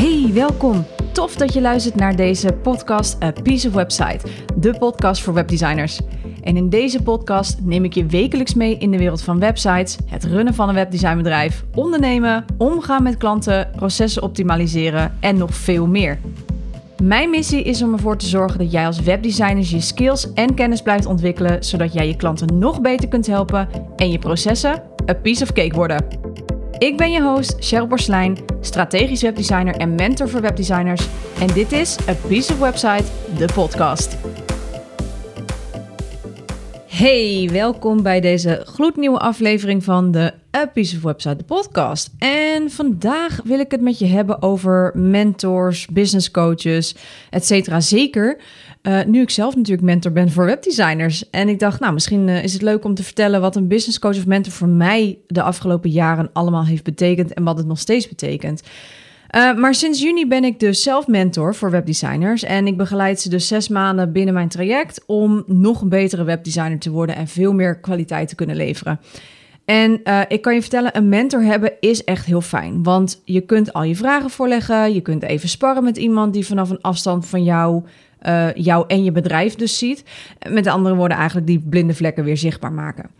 Hey, welkom. Tof dat je luistert naar deze podcast A Piece of Website, de podcast voor webdesigners. En in deze podcast neem ik je wekelijks mee in de wereld van websites, het runnen van een webdesignbedrijf, ondernemen, omgaan met klanten, processen optimaliseren en nog veel meer. Mijn missie is om ervoor te zorgen dat jij als webdesigner je skills en kennis blijft ontwikkelen, zodat jij je klanten nog beter kunt helpen en je processen a piece of cake worden. Ik ben je host Cheryl Borslijn, strategisch webdesigner en mentor voor webdesigners. En dit is A Piece of Website, de podcast. Hey, welkom bij deze gloednieuwe aflevering van de Piece of Website, de podcast. En vandaag wil ik het met je hebben over mentors, business coaches, et cetera. Zeker uh, nu ik zelf natuurlijk mentor ben voor webdesigners. En ik dacht, nou, misschien uh, is het leuk om te vertellen wat een business coach of mentor voor mij de afgelopen jaren allemaal heeft betekend en wat het nog steeds betekent. Uh, maar sinds juni ben ik dus zelf mentor voor webdesigners. En ik begeleid ze dus zes maanden binnen mijn traject om nog een betere webdesigner te worden en veel meer kwaliteit te kunnen leveren. En uh, ik kan je vertellen, een mentor hebben is echt heel fijn. Want je kunt al je vragen voorleggen. Je kunt even sparren met iemand die vanaf een afstand van jou uh, jou en je bedrijf dus ziet. Met andere woorden, eigenlijk die blinde vlekken weer zichtbaar maken.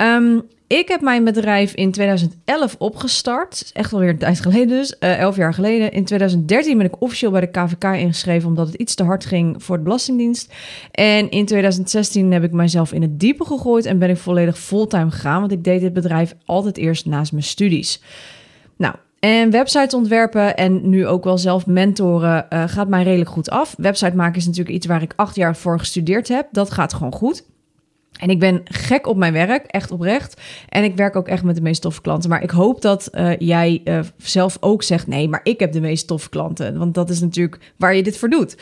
Um, ik heb mijn bedrijf in 2011 opgestart. Echt alweer een tijd geleden dus. Uh, elf jaar geleden. In 2013 ben ik officieel bij de KVK ingeschreven... omdat het iets te hard ging voor de Belastingdienst. En in 2016 heb ik mijzelf in het diepe gegooid... en ben ik volledig fulltime gegaan. Want ik deed dit bedrijf altijd eerst naast mijn studies. Nou, en websites ontwerpen en nu ook wel zelf mentoren uh, gaat mij redelijk goed af. Website maken is natuurlijk iets waar ik acht jaar voor gestudeerd heb. Dat gaat gewoon goed. En ik ben gek op mijn werk, echt oprecht. En ik werk ook echt met de meest toffe klanten. Maar ik hoop dat uh, jij uh, zelf ook zegt: nee, maar ik heb de meest toffe klanten. Want dat is natuurlijk waar je dit voor doet.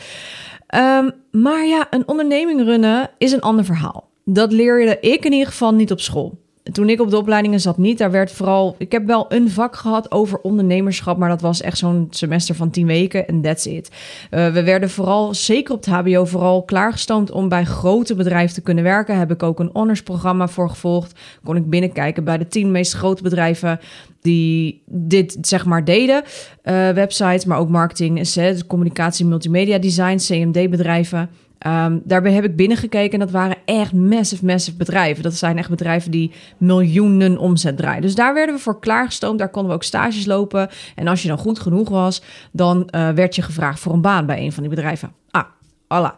Um, maar ja, een onderneming runnen is een ander verhaal. Dat leerde ik in ieder geval niet op school toen ik op de opleidingen zat niet, daar werd vooral... Ik heb wel een vak gehad over ondernemerschap, maar dat was echt zo'n semester van tien weken en that's it. Uh, we werden vooral, zeker op het hbo, vooral klaargestoomd om bij grote bedrijven te kunnen werken. Heb ik ook een honorsprogramma voor gevolgd. Kon ik binnenkijken bij de tien meest grote bedrijven die dit zeg maar deden. Uh, websites, maar ook marketing, communicatie, multimedia design, CMD-bedrijven... Um, daarbij heb ik binnengekeken en dat waren echt massive, massive bedrijven. Dat zijn echt bedrijven die miljoenen omzet draaien. Dus daar werden we voor klaargestoomd. Daar konden we ook stages lopen. En als je dan goed genoeg was, dan uh, werd je gevraagd voor een baan bij een van die bedrijven. Ah, voilà.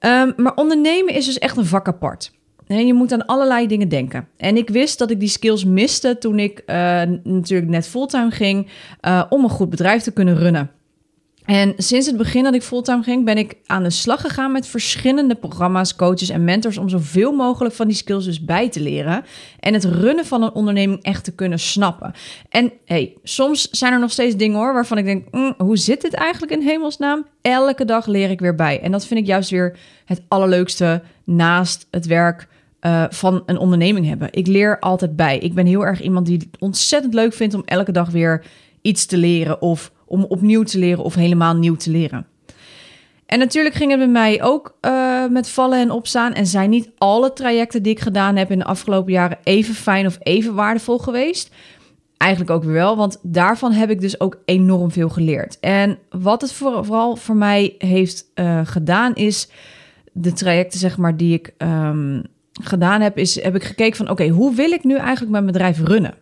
Um, maar ondernemen is dus echt een vak apart. Je moet aan allerlei dingen denken. En ik wist dat ik die skills miste toen ik uh, natuurlijk net fulltime ging uh, om een goed bedrijf te kunnen runnen. En sinds het begin dat ik fulltime ging, ben ik aan de slag gegaan met verschillende programma's, coaches en mentors om zoveel mogelijk van die skills dus bij te leren en het runnen van een onderneming echt te kunnen snappen. En hey, soms zijn er nog steeds dingen hoor waarvan ik denk, mm, hoe zit dit eigenlijk in hemelsnaam? Elke dag leer ik weer bij. En dat vind ik juist weer het allerleukste naast het werk uh, van een onderneming hebben. Ik leer altijd bij. Ik ben heel erg iemand die het ontzettend leuk vindt om elke dag weer iets te leren of om opnieuw te leren of helemaal nieuw te leren. En natuurlijk ging het bij mij ook uh, met vallen en opstaan. En zijn niet alle trajecten die ik gedaan heb in de afgelopen jaren even fijn of even waardevol geweest. Eigenlijk ook weer wel, want daarvan heb ik dus ook enorm veel geleerd. En wat het vooral voor mij heeft uh, gedaan is de trajecten zeg maar die ik um, gedaan heb, is heb ik gekeken van oké, hoe wil ik nu eigenlijk mijn bedrijf runnen?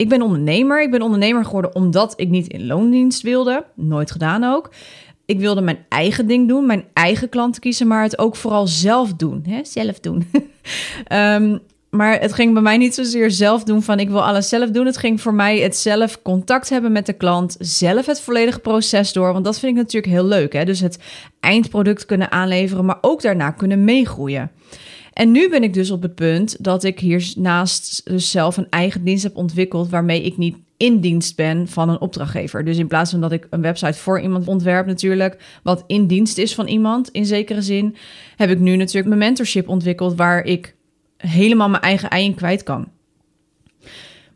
Ik ben ondernemer. Ik ben ondernemer geworden omdat ik niet in loondienst wilde. Nooit gedaan ook. Ik wilde mijn eigen ding doen, mijn eigen klanten kiezen, maar het ook vooral zelf doen. Hè? Zelf doen. um, maar het ging bij mij niet zozeer zelf doen van ik wil alles zelf doen. Het ging voor mij het zelf contact hebben met de klant, zelf het volledige proces door. Want dat vind ik natuurlijk heel leuk. Hè? Dus het eindproduct kunnen aanleveren, maar ook daarna kunnen meegroeien. En nu ben ik dus op het punt dat ik hiernaast dus zelf een eigen dienst heb ontwikkeld waarmee ik niet in dienst ben van een opdrachtgever. Dus in plaats van dat ik een website voor iemand ontwerp natuurlijk, wat in dienst is van iemand in zekere zin, heb ik nu natuurlijk mijn mentorship ontwikkeld waar ik helemaal mijn eigen ei in kwijt kan.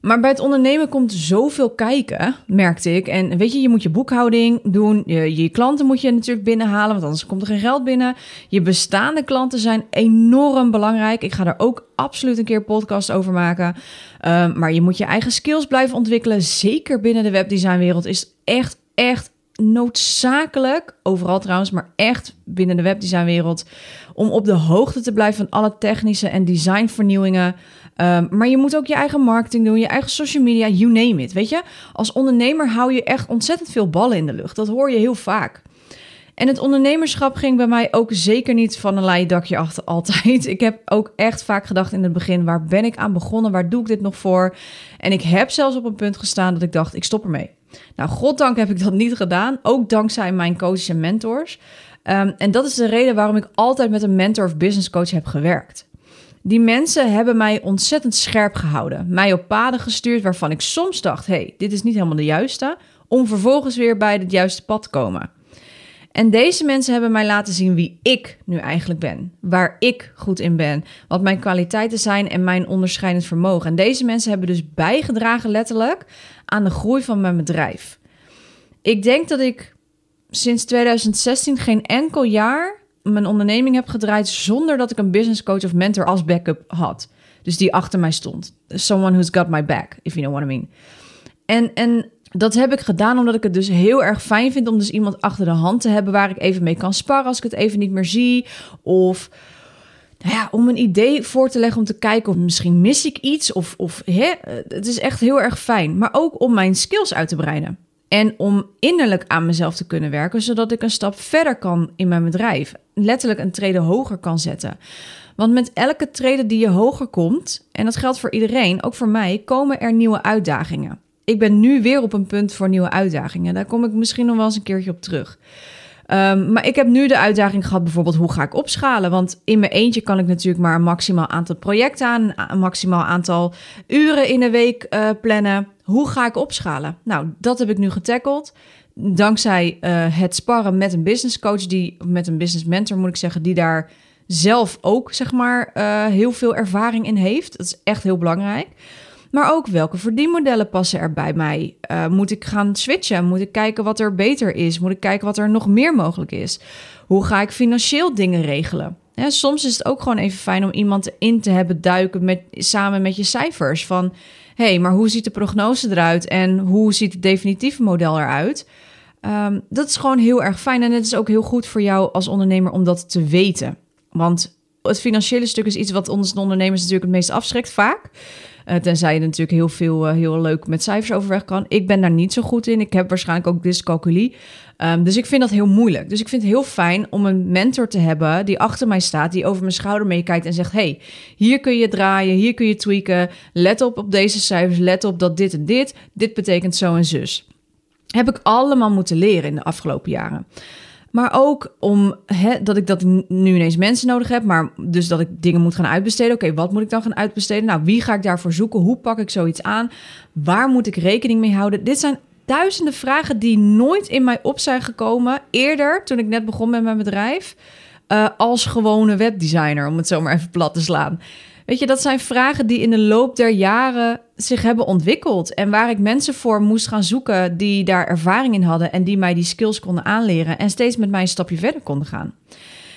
Maar bij het ondernemen komt zoveel kijken, merkte ik. En weet je, je moet je boekhouding doen. Je, je, klanten moet je natuurlijk binnenhalen, want anders komt er geen geld binnen. Je bestaande klanten zijn enorm belangrijk. Ik ga daar ook absoluut een keer podcast over maken. Um, maar je moet je eigen skills blijven ontwikkelen. Zeker binnen de webdesignwereld is echt, echt noodzakelijk, overal trouwens, maar echt binnen de webdesignwereld, om op de hoogte te blijven van alle technische en designvernieuwingen. Um, maar je moet ook je eigen marketing doen, je eigen social media, you name it. Weet je, als ondernemer hou je echt ontzettend veel ballen in de lucht. Dat hoor je heel vaak. En het ondernemerschap ging bij mij ook zeker niet van een leien dakje achter altijd. Ik heb ook echt vaak gedacht in het begin, waar ben ik aan begonnen? Waar doe ik dit nog voor? En ik heb zelfs op een punt gestaan dat ik dacht, ik stop ermee. Nou, goddank heb ik dat niet gedaan. Ook dankzij mijn coaches en mentors. Um, en dat is de reden waarom ik altijd met een mentor of business coach heb gewerkt. Die mensen hebben mij ontzettend scherp gehouden. Mij op paden gestuurd waarvan ik soms dacht: hey, dit is niet helemaal de juiste. Om vervolgens weer bij het juiste pad te komen. En deze mensen hebben mij laten zien wie ik nu eigenlijk ben. Waar ik goed in ben. Wat mijn kwaliteiten zijn en mijn onderscheidend vermogen. En deze mensen hebben dus bijgedragen letterlijk aan de groei van mijn bedrijf. Ik denk dat ik sinds 2016 geen enkel jaar mijn onderneming heb gedraaid zonder dat ik een business coach of mentor als backup had. Dus die achter mij stond. Someone who's got my back, if you know what I mean. En, en dat heb ik gedaan omdat ik het dus heel erg fijn vind om dus iemand achter de hand te hebben waar ik even mee kan sparren als ik het even niet meer zie. Of nou ja, om een idee voor te leggen om te kijken of misschien mis ik iets. Of, of hè, het is echt heel erg fijn. Maar ook om mijn skills uit te breiden. En om innerlijk aan mezelf te kunnen werken, zodat ik een stap verder kan in mijn bedrijf. Letterlijk een trede hoger kan zetten. Want met elke trede die je hoger komt, en dat geldt voor iedereen, ook voor mij, komen er nieuwe uitdagingen ik ben nu weer op een punt voor nieuwe uitdagingen. Daar kom ik misschien nog wel eens een keertje op terug. Um, maar ik heb nu de uitdaging gehad, bijvoorbeeld, hoe ga ik opschalen? Want in mijn eentje kan ik natuurlijk maar een maximaal aantal projecten aan, een maximaal aantal uren in de week uh, plannen. Hoe ga ik opschalen? Nou, dat heb ik nu getackled. Dankzij uh, het sparren met een business coach, die, met een business mentor moet ik zeggen, die daar zelf ook, zeg maar, uh, heel veel ervaring in heeft. Dat is echt heel belangrijk. Maar ook welke verdienmodellen passen er bij mij? Uh, moet ik gaan switchen? Moet ik kijken wat er beter is? Moet ik kijken wat er nog meer mogelijk is? Hoe ga ik financieel dingen regelen? soms is het ook gewoon even fijn om iemand in te hebben duiken met, samen met je cijfers. Van hé, hey, maar hoe ziet de prognose eruit en hoe ziet het definitieve model eruit? Um, dat is gewoon heel erg fijn en het is ook heel goed voor jou als ondernemer om dat te weten. Want het financiële stuk is iets wat ons ondernemers natuurlijk het meest afschrikt vaak. Uh, tenzij je natuurlijk heel veel, uh, heel leuk met cijfers overweg kan. Ik ben daar niet zo goed in. Ik heb waarschijnlijk ook dyscalculie. Um, dus ik vind dat heel moeilijk. Dus ik vind het heel fijn om een mentor te hebben die achter mij staat, die over mijn schouder meekijkt en zegt: hey, hier kun je draaien, hier kun je tweaken. Let op op deze cijfers, let op dat dit en dit, dit betekent zo en zus. Heb ik allemaal moeten leren in de afgelopen jaren. Maar ook om dat ik dat nu ineens mensen nodig heb, maar dus dat ik dingen moet gaan uitbesteden. Oké, wat moet ik dan gaan uitbesteden? Nou, wie ga ik daarvoor zoeken? Hoe pak ik zoiets aan? Waar moet ik rekening mee houden? Dit zijn duizenden vragen die nooit in mij op zijn gekomen eerder, toen ik net begon met mijn bedrijf, uh, als gewone webdesigner, om het zo maar even plat te slaan. Weet je, dat zijn vragen die in de loop der jaren zich hebben ontwikkeld. En waar ik mensen voor moest gaan zoeken die daar ervaring in hadden en die mij die skills konden aanleren en steeds met mij een stapje verder konden gaan.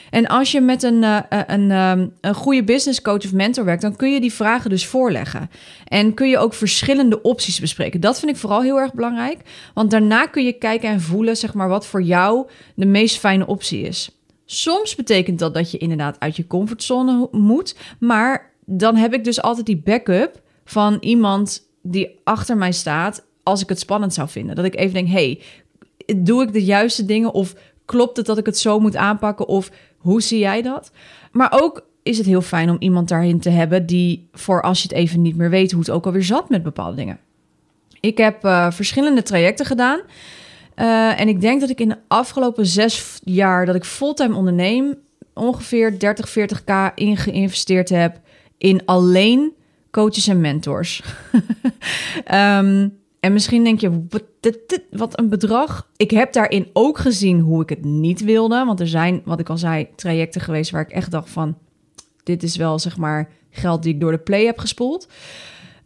En als je met een, uh, een, um, een goede business coach of mentor werkt, dan kun je die vragen dus voorleggen. En kun je ook verschillende opties bespreken. Dat vind ik vooral heel erg belangrijk. Want daarna kun je kijken en voelen, zeg maar, wat voor jou de meest fijne optie is. Soms betekent dat dat je inderdaad uit je comfortzone moet. Maar dan heb ik dus altijd die backup van iemand die achter mij staat als ik het spannend zou vinden. Dat ik even denk, hey, doe ik de juiste dingen of klopt het dat ik het zo moet aanpakken of hoe zie jij dat? Maar ook is het heel fijn om iemand daarin te hebben die voor als je het even niet meer weet hoe het ook alweer zat met bepaalde dingen. Ik heb uh, verschillende trajecten gedaan. Uh, en ik denk dat ik in de afgelopen zes jaar dat ik fulltime onderneem, ongeveer 30, 40k in geïnvesteerd heb in alleen coaches en mentors. um, en misschien denk je, wat, een bedrag. Ik heb daarin ook gezien hoe ik het niet wilde. Want er zijn, wat ik al zei, trajecten geweest waar ik echt dacht van... dit is wel, zeg maar, geld die ik door de play heb gespoeld.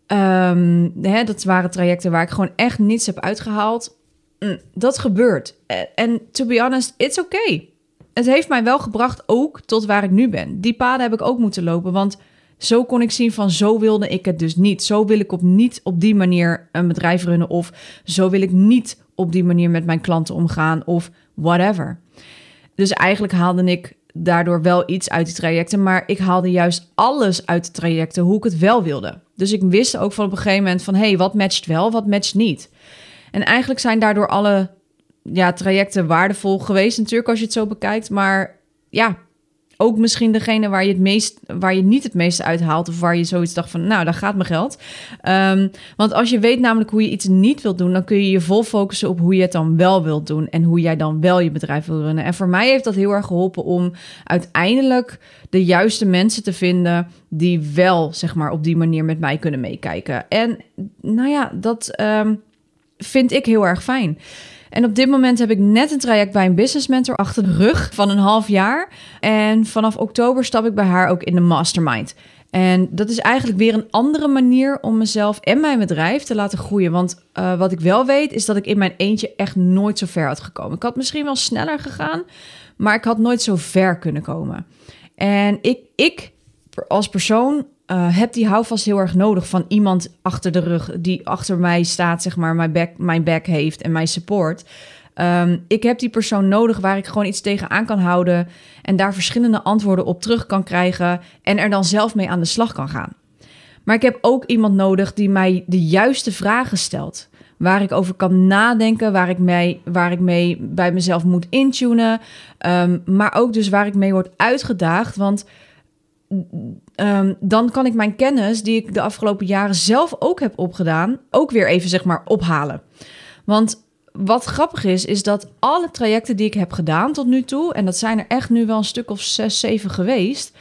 Um, hè, dat waren trajecten waar ik gewoon echt niets heb uitgehaald. Mm, dat gebeurt. En to be honest, it's okay. Het heeft mij wel gebracht ook tot waar ik nu ben. Die paden heb ik ook moeten lopen, want zo kon ik zien van zo wilde ik het dus niet. Zo wil ik op niet op die manier een bedrijf runnen of zo wil ik niet op die manier met mijn klanten omgaan of whatever. Dus eigenlijk haalde ik daardoor wel iets uit die trajecten, maar ik haalde juist alles uit de trajecten hoe ik het wel wilde. Dus ik wist ook van op een gegeven moment van hé, hey, wat matcht wel, wat matcht niet. En eigenlijk zijn daardoor alle ja, trajecten waardevol geweest natuurlijk als je het zo bekijkt, maar ja, ook misschien degene waar je het meest, waar je niet het meeste uithaalt, of waar je zoiets dacht van, nou, daar gaat mijn geld. Ehm, want als je weet namelijk hoe je iets niet wilt doen, dan kun je je vol focussen op hoe je het dan wel wilt doen en hoe jij dan wel je bedrijf wil runnen. En voor mij heeft dat heel erg geholpen om uiteindelijk de juiste mensen te vinden die wel, zeg maar, op die manier met mij kunnen meekijken. En nou ja, dat ehm, vind ik heel erg fijn. En op dit moment heb ik net een traject bij een business mentor achter de rug van een half jaar. En vanaf oktober stap ik bij haar ook in de mastermind. En dat is eigenlijk weer een andere manier om mezelf en mijn bedrijf te laten groeien. Want uh, wat ik wel weet, is dat ik in mijn eentje echt nooit zo ver had gekomen. Ik had misschien wel sneller gegaan, maar ik had nooit zo ver kunnen komen. En ik, ik als persoon uh, heb die houvast heel erg nodig van iemand achter de rug die achter mij staat, zeg maar, mijn back, mijn back heeft en mij support. Um, ik heb die persoon nodig waar ik gewoon iets tegenaan kan houden en daar verschillende antwoorden op terug kan krijgen en er dan zelf mee aan de slag kan gaan. Maar ik heb ook iemand nodig die mij de juiste vragen stelt. Waar ik over kan nadenken, waar ik mee, waar ik mee bij mezelf moet intunen. Um, maar ook dus waar ik mee word uitgedaagd. Want um, dan kan ik mijn kennis, die ik de afgelopen jaren zelf ook heb opgedaan, ook weer even zeg maar ophalen. Want wat grappig is, is dat alle trajecten die ik heb gedaan tot nu toe, en dat zijn er echt nu wel een stuk of zes, zeven geweest,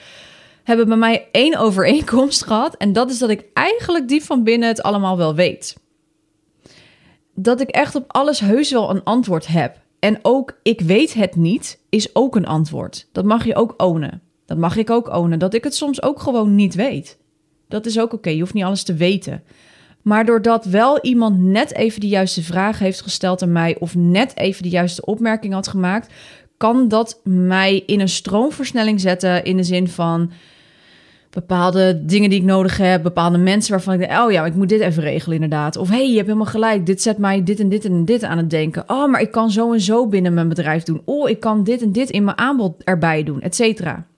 hebben bij mij één overeenkomst gehad. En dat is dat ik eigenlijk diep van binnen het allemaal wel weet. Dat ik echt op alles heus wel een antwoord heb. En ook ik weet het niet, is ook een antwoord. Dat mag je ook ownen. Dat mag ik ook ownen. Dat ik het soms ook gewoon niet weet. Dat is ook oké. Je hoeft niet alles te weten. Maar doordat wel iemand net even de juiste vraag heeft gesteld aan mij, of net even de juiste opmerking had gemaakt, kan dat mij in een stroomversnelling zetten. In de zin van bepaalde dingen die ik nodig heb, bepaalde mensen waarvan ik denk, oh ja, ik moet dit even regelen inderdaad. Of hey, je hebt helemaal gelijk, dit zet mij dit en dit en dit aan het denken. Oh, maar ik kan zo en zo binnen mijn bedrijf doen. Oh, ik kan dit en dit in mijn aanbod erbij doen, et cetera.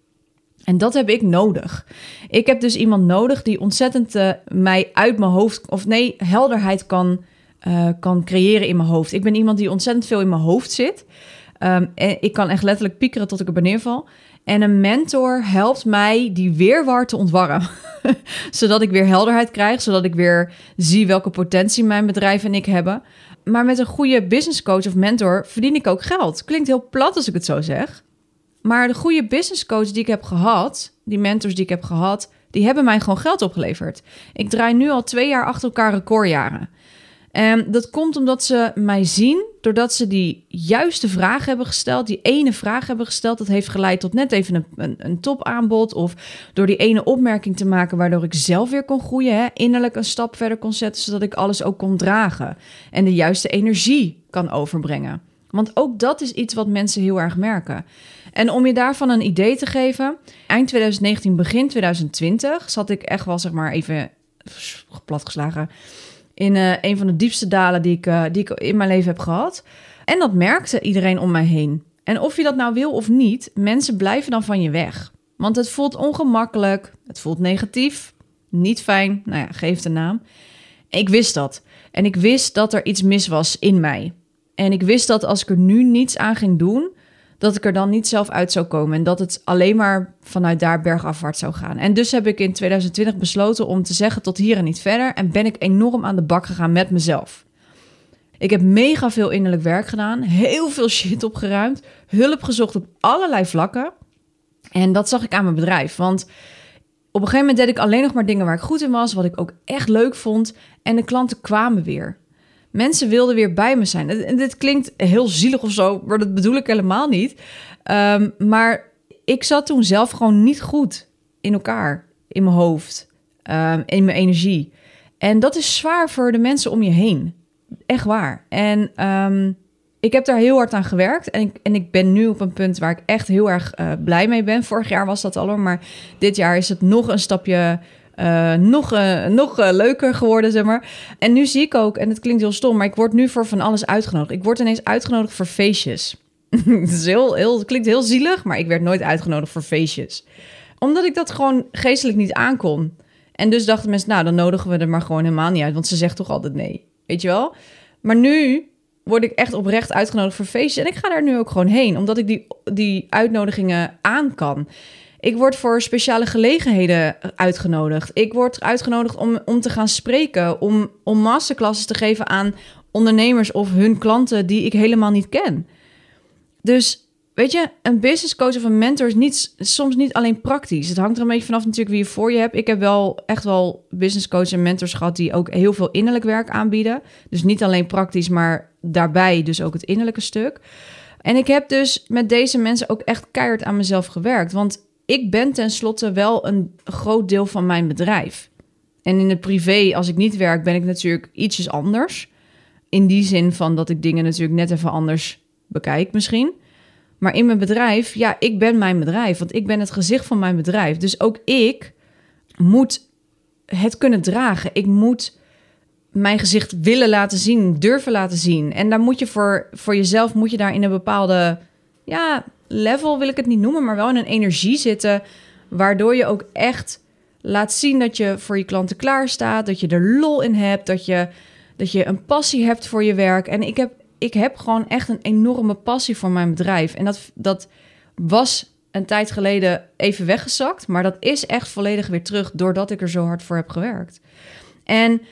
En dat heb ik nodig. Ik heb dus iemand nodig die ontzettend uh, mij uit mijn hoofd, of nee, helderheid kan, uh, kan creëren in mijn hoofd. Ik ben iemand die ontzettend veel in mijn hoofd zit. Um, en ik kan echt letterlijk piekeren tot ik er beneden val. En een mentor helpt mij die weerwar te ontwarren. zodat ik weer helderheid krijg, zodat ik weer zie welke potentie mijn bedrijf en ik hebben. Maar met een goede business coach of mentor verdien ik ook geld. Klinkt heel plat als ik het zo zeg. Maar de goede business coach die ik heb gehad, die mentors die ik heb gehad, die hebben mij gewoon geld opgeleverd. Ik draai nu al twee jaar achter elkaar recordjaren. En dat komt omdat ze mij zien, doordat ze die juiste vraag hebben gesteld, die ene vraag hebben gesteld, dat heeft geleid tot net even een, een, een topaanbod. Of door die ene opmerking te maken, waardoor ik zelf weer kon groeien, hè, innerlijk een stap verder kon zetten, zodat ik alles ook kon dragen en de juiste energie kan overbrengen. Want ook dat is iets wat mensen heel erg merken. En om je daarvan een idee te geven, eind 2019, begin 2020 zat ik echt wel, zeg maar, even platgeslagen in uh, een van de diepste dalen die ik, uh, die ik in mijn leven heb gehad. En dat merkte iedereen om mij heen. En of je dat nou wil of niet, mensen blijven dan van je weg. Want het voelt ongemakkelijk, het voelt negatief, niet fijn, nou ja, geef de naam. Ik wist dat. En ik wist dat er iets mis was in mij. En ik wist dat als ik er nu niets aan ging doen, dat ik er dan niet zelf uit zou komen. En dat het alleen maar vanuit daar bergafwaarts zou gaan. En dus heb ik in 2020 besloten om te zeggen tot hier en niet verder. En ben ik enorm aan de bak gegaan met mezelf. Ik heb mega veel innerlijk werk gedaan. Heel veel shit opgeruimd. Hulp gezocht op allerlei vlakken. En dat zag ik aan mijn bedrijf. Want op een gegeven moment deed ik alleen nog maar dingen waar ik goed in was. Wat ik ook echt leuk vond. En de klanten kwamen weer. Mensen wilden weer bij me zijn. En dit klinkt heel zielig of zo, maar dat bedoel ik helemaal niet. Um, maar ik zat toen zelf gewoon niet goed in elkaar, in mijn hoofd, um, in mijn energie. En dat is zwaar voor de mensen om je heen. Echt waar. En um, ik heb daar heel hard aan gewerkt. En ik, en ik ben nu op een punt waar ik echt heel erg uh, blij mee ben. Vorig jaar was dat al, maar dit jaar is het nog een stapje uh, nog, uh, nog uh, leuker geworden, zeg maar. En nu zie ik ook, en het klinkt heel stom, maar ik word nu voor van alles uitgenodigd. Ik word ineens uitgenodigd voor feestjes. het, heel, heel, klinkt heel zielig, maar ik werd nooit uitgenodigd voor feestjes. Omdat ik dat gewoon geestelijk niet aankon. En dus dachten mensen, nou, dan nodigen we er maar gewoon helemaal niet uit, want ze zegt toch altijd nee. Weet je wel? Maar nu word ik echt oprecht uitgenodigd voor feestjes. En ik ga daar nu ook gewoon heen, omdat ik die, die uitnodigingen aan kan. Ik word voor speciale gelegenheden uitgenodigd. Ik word uitgenodigd om, om te gaan spreken, om, om masterclasses te geven aan ondernemers of hun klanten die ik helemaal niet ken. Dus weet je, een business coach of een mentor is niet, soms niet alleen praktisch. Het hangt er een beetje vanaf natuurlijk wie je voor je hebt. Ik heb wel echt wel business coach en mentors gehad die ook heel veel innerlijk werk aanbieden. Dus niet alleen praktisch, maar daarbij dus ook het innerlijke stuk. En ik heb dus met deze mensen ook echt keihard aan mezelf gewerkt. Want ik ben tenslotte wel een groot deel van mijn bedrijf. En in het privé, als ik niet werk, ben ik natuurlijk ietsjes anders. In die zin van dat ik dingen natuurlijk net even anders bekijk misschien. Maar in mijn bedrijf, ja, ik ben mijn bedrijf. Want ik ben het gezicht van mijn bedrijf. Dus ook ik moet het kunnen dragen. Ik moet mijn gezicht willen laten zien, durven laten zien. En daar moet je voor, voor jezelf, moet je daar in een bepaalde, ja, level wil ik het niet noemen, maar wel in een energie zitten. Waardoor je ook echt laat zien dat je voor je klanten klaar staat. Dat je er lol in hebt. Dat je, dat je een passie hebt voor je werk. En ik heb, ik heb gewoon echt een enorme passie voor mijn bedrijf. En dat, dat was een tijd geleden even weggezakt. Maar dat is echt volledig weer terug doordat ik er zo hard voor heb gewerkt. En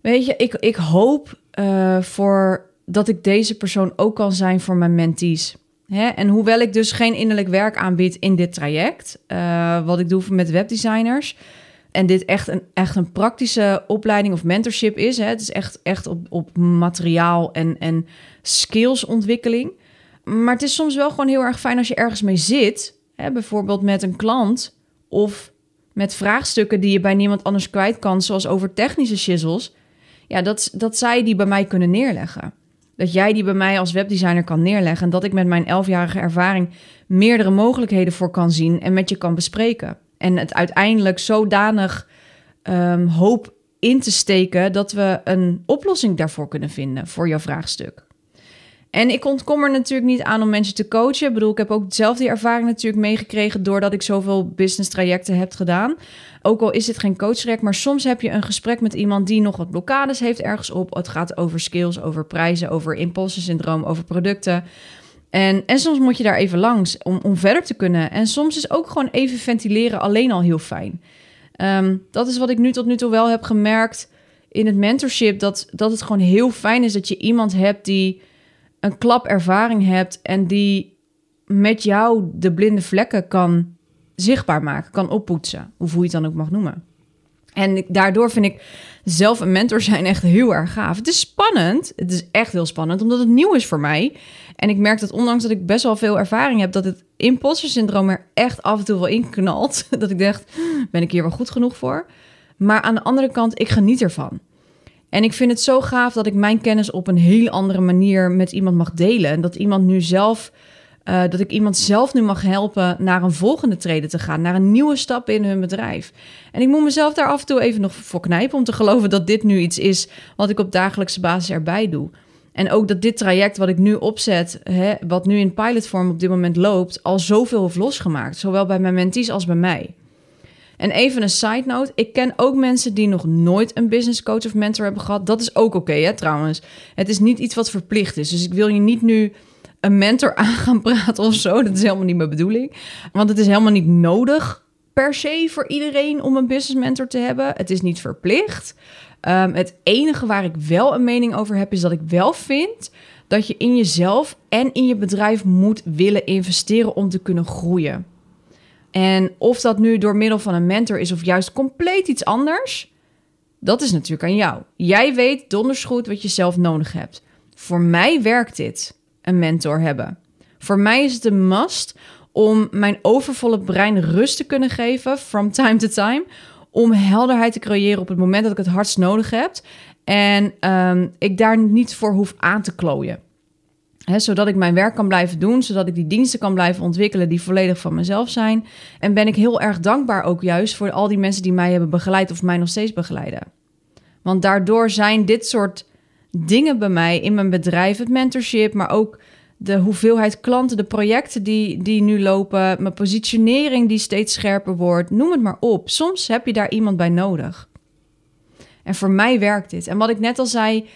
weet je, ik, ik hoop uh, voor dat ik deze persoon ook kan zijn voor mijn mentees. Hè? En hoewel ik dus geen innerlijk werk aanbied in dit traject, uh, wat ik doe met webdesigners, en dit echt een, echt een praktische opleiding of mentorship is, hè? het is echt, echt op, op materiaal en, en skillsontwikkeling. Maar het is soms wel gewoon heel erg fijn als je ergens mee zit, hè? bijvoorbeeld met een klant of met vraagstukken die je bij niemand anders kwijt kan, zoals over technische shizzles. Ja, dat, dat zij die bij mij kunnen neerleggen dat jij die bij mij als webdesigner kan neerleggen. En dat ik met mijn elfjarige ervaring meerdere mogelijkheden voor kan zien en met je kan bespreken. En het uiteindelijk zodanig um, hoop in te steken dat we een oplossing daarvoor kunnen vinden voor jouw vraagstuk. En ik ontkom er natuurlijk niet aan om mensen te coachen. Ik bedoel, ik heb ook zelf die ervaring natuurlijk meegekregen doordat ik zoveel business trajecten heb gedaan. Ook al is dit geen coachtraject, maar soms heb je een gesprek met iemand die nog wat blokkades heeft ergens op. Het gaat over skills, over prijzen, over imposter syndroom, over producten. En, en soms moet je daar even langs om, om verder te kunnen. En soms is ook gewoon even ventileren alleen al heel fijn. Um, dat is wat ik nu tot nu toe wel heb gemerkt in het mentorship. Dat, dat het gewoon heel fijn is dat je iemand hebt die een klap ervaring hebt en die met jou de blinde vlekken kan zichtbaar maken, kan oppoetsen, hoe je het dan ook mag noemen. En daardoor vind ik zelf een mentor zijn echt heel erg gaaf. Het is spannend. Het is echt heel spannend, omdat het nieuw is voor mij. En ik merk dat ondanks dat ik best wel veel ervaring heb, dat het imposter syndroom er echt af en toe wel in knalt. Dat ik dacht, ben ik hier wel goed genoeg voor? Maar aan de andere kant, ik geniet ervan. En ik vind het zo gaaf dat ik mijn kennis op een heel andere manier met iemand mag delen. En dat iemand nu zelf, uh, dat ik iemand zelf nu mag helpen naar een volgende treden te gaan, naar een nieuwe stap in hun bedrijf. En ik moet mezelf daar af en toe even nog voor knijpen om te geloven dat dit nu iets is wat ik op dagelijkse basis erbij doe. En ook dat dit traject wat ik nu opzet, hè, wat nu in pilotvorm op dit moment loopt, al zoveel heeft losgemaakt. Zowel bij mijn mentees als bij mij. En even een side note. Ik ken ook mensen die nog nooit een business coach of mentor hebben gehad. Dat is ook oké, hè, trouwens. Het is niet iets wat verplicht is. Dus ik wil je niet nu een mentor aan gaan praten of zo. Dat is helemaal niet mijn bedoeling. Want het is helemaal niet nodig per se voor iedereen om een business mentor te hebben. Het is niet verplicht. Um, het enige waar ik wel een mening over heb, is dat ik wel vind dat je in jezelf en in je bedrijf moet willen investeren om te kunnen groeien. En of dat nu door middel van een mentor is of juist compleet iets anders, dat is natuurlijk aan jou. Jij weet donders goed wat je zelf nodig hebt. Voor mij werkt dit, een mentor hebben. Voor mij is het een must om mijn overvolle brein rust te kunnen geven from time to time. Om helderheid te creëren op het moment dat ik het hardst nodig heb. En um, ik daar niet voor hoef aan te klooien. Zodat ik mijn werk kan blijven doen, zodat ik die diensten kan blijven ontwikkelen die volledig van mezelf zijn. En ben ik heel erg dankbaar ook juist voor al die mensen die mij hebben begeleid of mij nog steeds begeleiden. Want daardoor zijn dit soort dingen bij mij in mijn bedrijf, het mentorship, maar ook de hoeveelheid klanten, de projecten die, die nu lopen, mijn positionering die steeds scherper wordt, noem het maar op. Soms heb je daar iemand bij nodig. En voor mij werkt dit. En wat ik net al zei,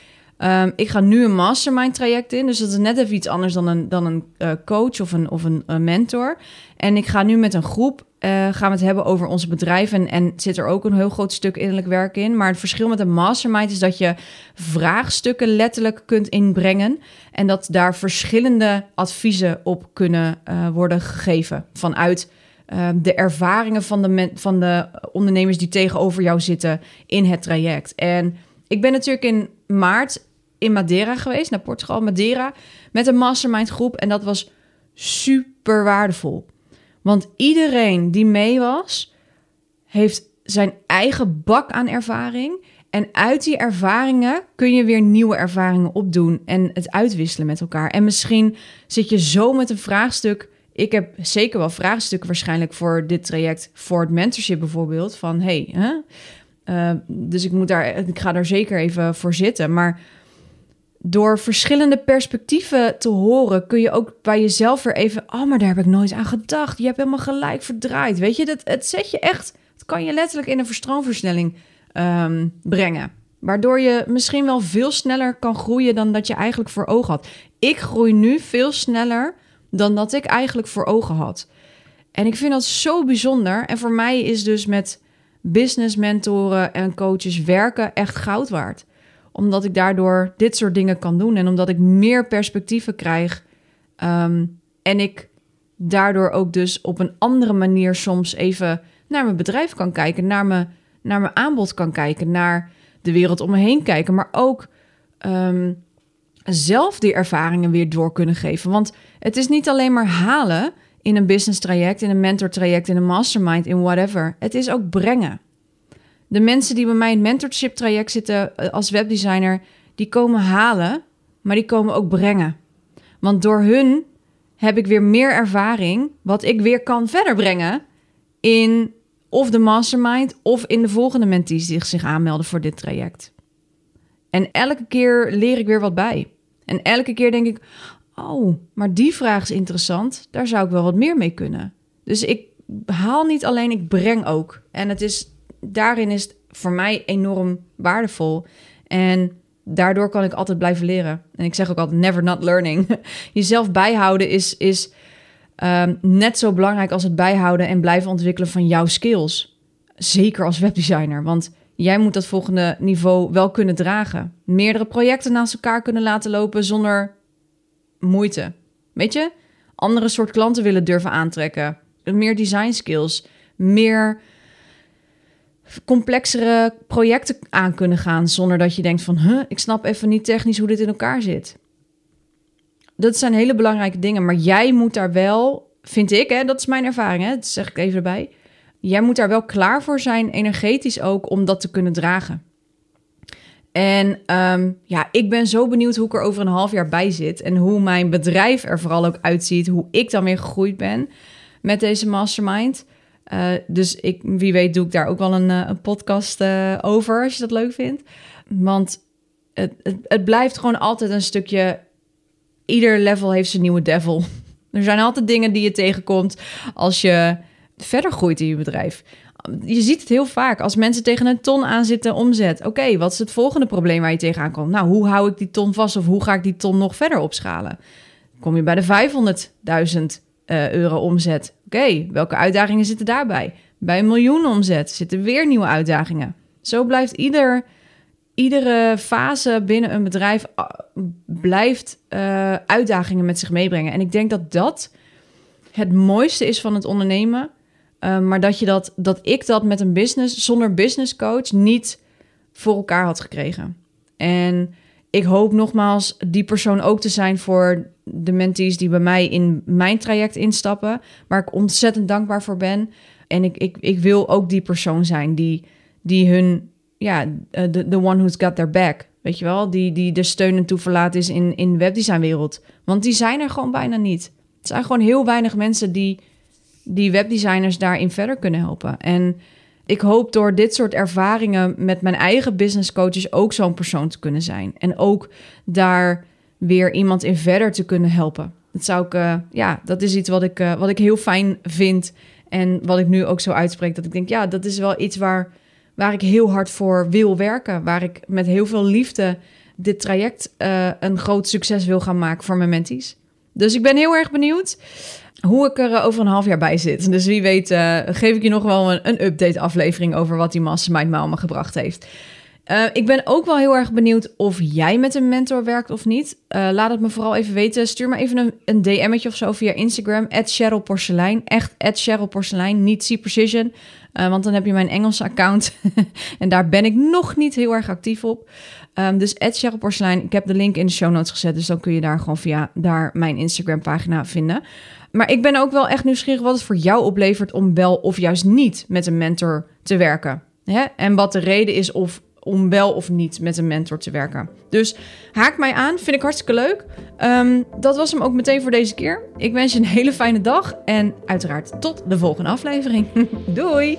um, ik ga nu een mastermind traject in. Dus dat is net even iets anders dan een, dan een uh, coach of, een, of een, een, mentor. En ik ga nu met een groep uh, gaan we het hebben over onze bedrijf. En, en zit er ook een heel groot stuk innerlijk werk in. Maar het verschil met een mastermind is dat je vraagstukken letterlijk kunt inbrengen. En dat daar verschillende adviezen op kunnen worden gegeven. Vanuit uh, de ervaringen van de, van de ondernemers die tegenover jou zitten in het traject. En ik ben natuurlijk in maart in Madeira geweest, naar Portugal, Madeira, met een mastermind groep. En dat was super waardevol. Want iedereen die mee was, heeft zijn eigen bak aan ervaring. En uit die ervaringen kun je weer nieuwe ervaringen opdoen en het uitwisselen met elkaar. En misschien zit je zo met een vraagstuk. Ik heb zeker wel vraagstukken waarschijnlijk voor dit traject, voor het mentorship bijvoorbeeld. Van hey? Uh, dus ik, moet daar, ik ga daar zeker even voor zitten. Maar door verschillende perspectieven te horen, kun je ook bij jezelf weer even. Oh, maar daar heb ik nooit aan gedacht. Je hebt helemaal gelijk verdraaid. Weet je, dat, het zet je echt. Het kan je letterlijk in een verstroomversnelling um, brengen. Waardoor je misschien wel veel sneller kan groeien dan dat je eigenlijk voor ogen had. Ik groei nu veel sneller dan dat ik eigenlijk voor ogen had. En ik vind dat zo bijzonder. En voor mij is dus met business mentoren en coaches werken echt goud waard. Omdat ik daardoor dit soort dingen kan doen en omdat ik meer perspectieven krijg. Um, en ik daardoor ook dus op een andere manier soms even naar mijn bedrijf kan kijken, naar mijn, naar mijn aanbod kan kijken, naar de wereld om me heen kijken, maar ook um, zelf die ervaringen weer door kunnen geven. Want het is niet alleen maar halen in een business traject, in een mentor traject, in een mastermind, in whatever. Het is ook brengen. De mensen die bij mij in het mentorship traject zitten eh, als webdesigner, die komen halen, maar die komen ook brengen. Want door hun heb ik weer meer ervaring, wat ik weer kan verder brengen in of de mastermind of in de volgende mentees die zich aanmelden voor dit traject. En elke keer leer ik weer wat bij. En elke keer denk ik, oh, maar die vraag is interessant. Daar zou ik wel wat meer mee kunnen. Dus ik haal niet alleen, ik breng ook. En het is, daarin is het voor mij enorm waardevol. En daardoor kan ik altijd blijven leren. En ik zeg ook altijd, never not learning. Jezelf bijhouden is, is um, net zo belangrijk als het bijhouden en blijven ontwikkelen van jouw skills. Zeker als webdesigner, want jij moet dat volgende niveau wel kunnen dragen. Meerdere projecten naast elkaar kunnen laten lopen zonder moeite. Weet je? Andere soort klanten willen durven aantrekken. Meer design skills. Meer complexere projecten aan kunnen gaan zonder dat je denkt van, huh, ik snap even niet technisch hoe dit in elkaar zit. Dat zijn hele belangrijke dingen, maar jij moet daar wel, vind ik, hè, dat is mijn ervaring, hè, dat zeg ik even erbij. Jij moet daar wel klaar voor zijn, energetisch ook, om dat te kunnen dragen. En um, ja, ik ben zo benieuwd hoe ik er over een half jaar bij zit. En hoe mijn bedrijf er vooral ook uitziet. Hoe ik dan weer gegroeid ben met deze mastermind. Uh, dus ik, wie weet doe ik daar ook wel een, uh, een podcast uh, over, als je dat leuk vindt. Want het, het, het, blijft gewoon altijd een stukje... Ieder level heeft zijn nieuwe devil. Er zijn altijd dingen die je tegenkomt als je verder groeit in je bedrijf je ziet het heel vaak als mensen tegen een ton aan zitten omzet. Oké, wat is het volgende probleem waar je tegenaan komt? Nou, hoe hou ik die ton vast of hoe ga ik die ton nog verder opschalen? Kom je bij de 500.000 uh, euro omzet? Oké, welke uitdagingen zitten daarbij? Bij een miljoen omzet zitten weer nieuwe uitdagingen. Zo blijft ieder, iedere fase binnen een bedrijf blijft uh, uitdagingen met zich meebrengen. En ik denk dat dat het mooiste is van het ondernemen Ehm, maar dat, je dat, dat ik dat met een business, zonder business coach, niet voor elkaar had gekregen. En ik hoop nogmaals die persoon ook te zijn voor de mentees die bij mij in mijn traject instappen, waar ik ontzettend dankbaar voor ben. En ik, ik, ik wil ook die persoon zijn die, die hun, ja, de uh, one who's got their back. Weet je wel, die, die de steun en toeverlaat is in, in de webdesignwereld. Want die zijn er gewoon bijna niet. Het zijn gewoon heel weinig mensen die, die webdesigners daarin verder kunnen helpen. En ik hoop door dit soort ervaringen met mijn eigen business coaches ook zo'n persoon te kunnen zijn. En ook daar weer iemand in verder te kunnen helpen. Dat zou ik, uh, ja, dat is iets wat ik, uh, wat ik heel fijn vind. En wat ik nu ook zo uitspreek. Dat ik denk, ja, dat is wel iets waar, waar ik heel hard voor wil werken. Waar ik met heel veel liefde dit traject uh, een groot succes wil gaan maken voor mijn mentees. Dus ik ben heel erg benieuwd hoe ik er over een half jaar bij zit. Dus wie weet geef ik je nog wel een, een update aflevering over wat die Mastermind me allemaal gebracht heeft. Uh, ik ben ook wel heel erg benieuwd of jij met een mentor werkt of niet. Uh, laat het me vooral even weten. Stuur me even een, een DM'tje of zo via Instagram. Cheryl Porcelein. Echt Cheryl Porcelein, niet C-Precision. Uh, want dan heb je mijn Engelse account. en daar ben ik nog niet heel erg actief op. Um, dus Cheryl Porcelein. Ik heb de link in de show notes gezet. Dus dan kun je daar gewoon via daar mijn Instagram pagina vinden. Maar ik ben ook wel echt nieuwsgierig wat het voor jou oplevert om wel of juist niet met een mentor te werken. Hè? En wat de reden is of om wel of niet met een mentor te werken. Dus haak mij aan, vind ik hartstikke leuk. Um, dat was hem ook meteen voor deze keer. Ik wens je een hele fijne dag en uiteraard tot de volgende aflevering. Doei!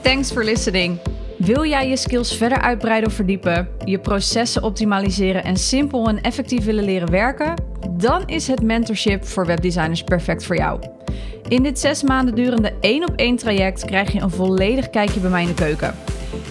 Thanks for listening. Wil jij je skills verder uitbreiden of verdiepen, je processen optimaliseren en simpel en effectief willen leren werken? Dan is het mentorship voor webdesigners perfect voor jou. In dit zes maanden durende één op één traject krijg je een volledig kijkje bij mij in de keuken.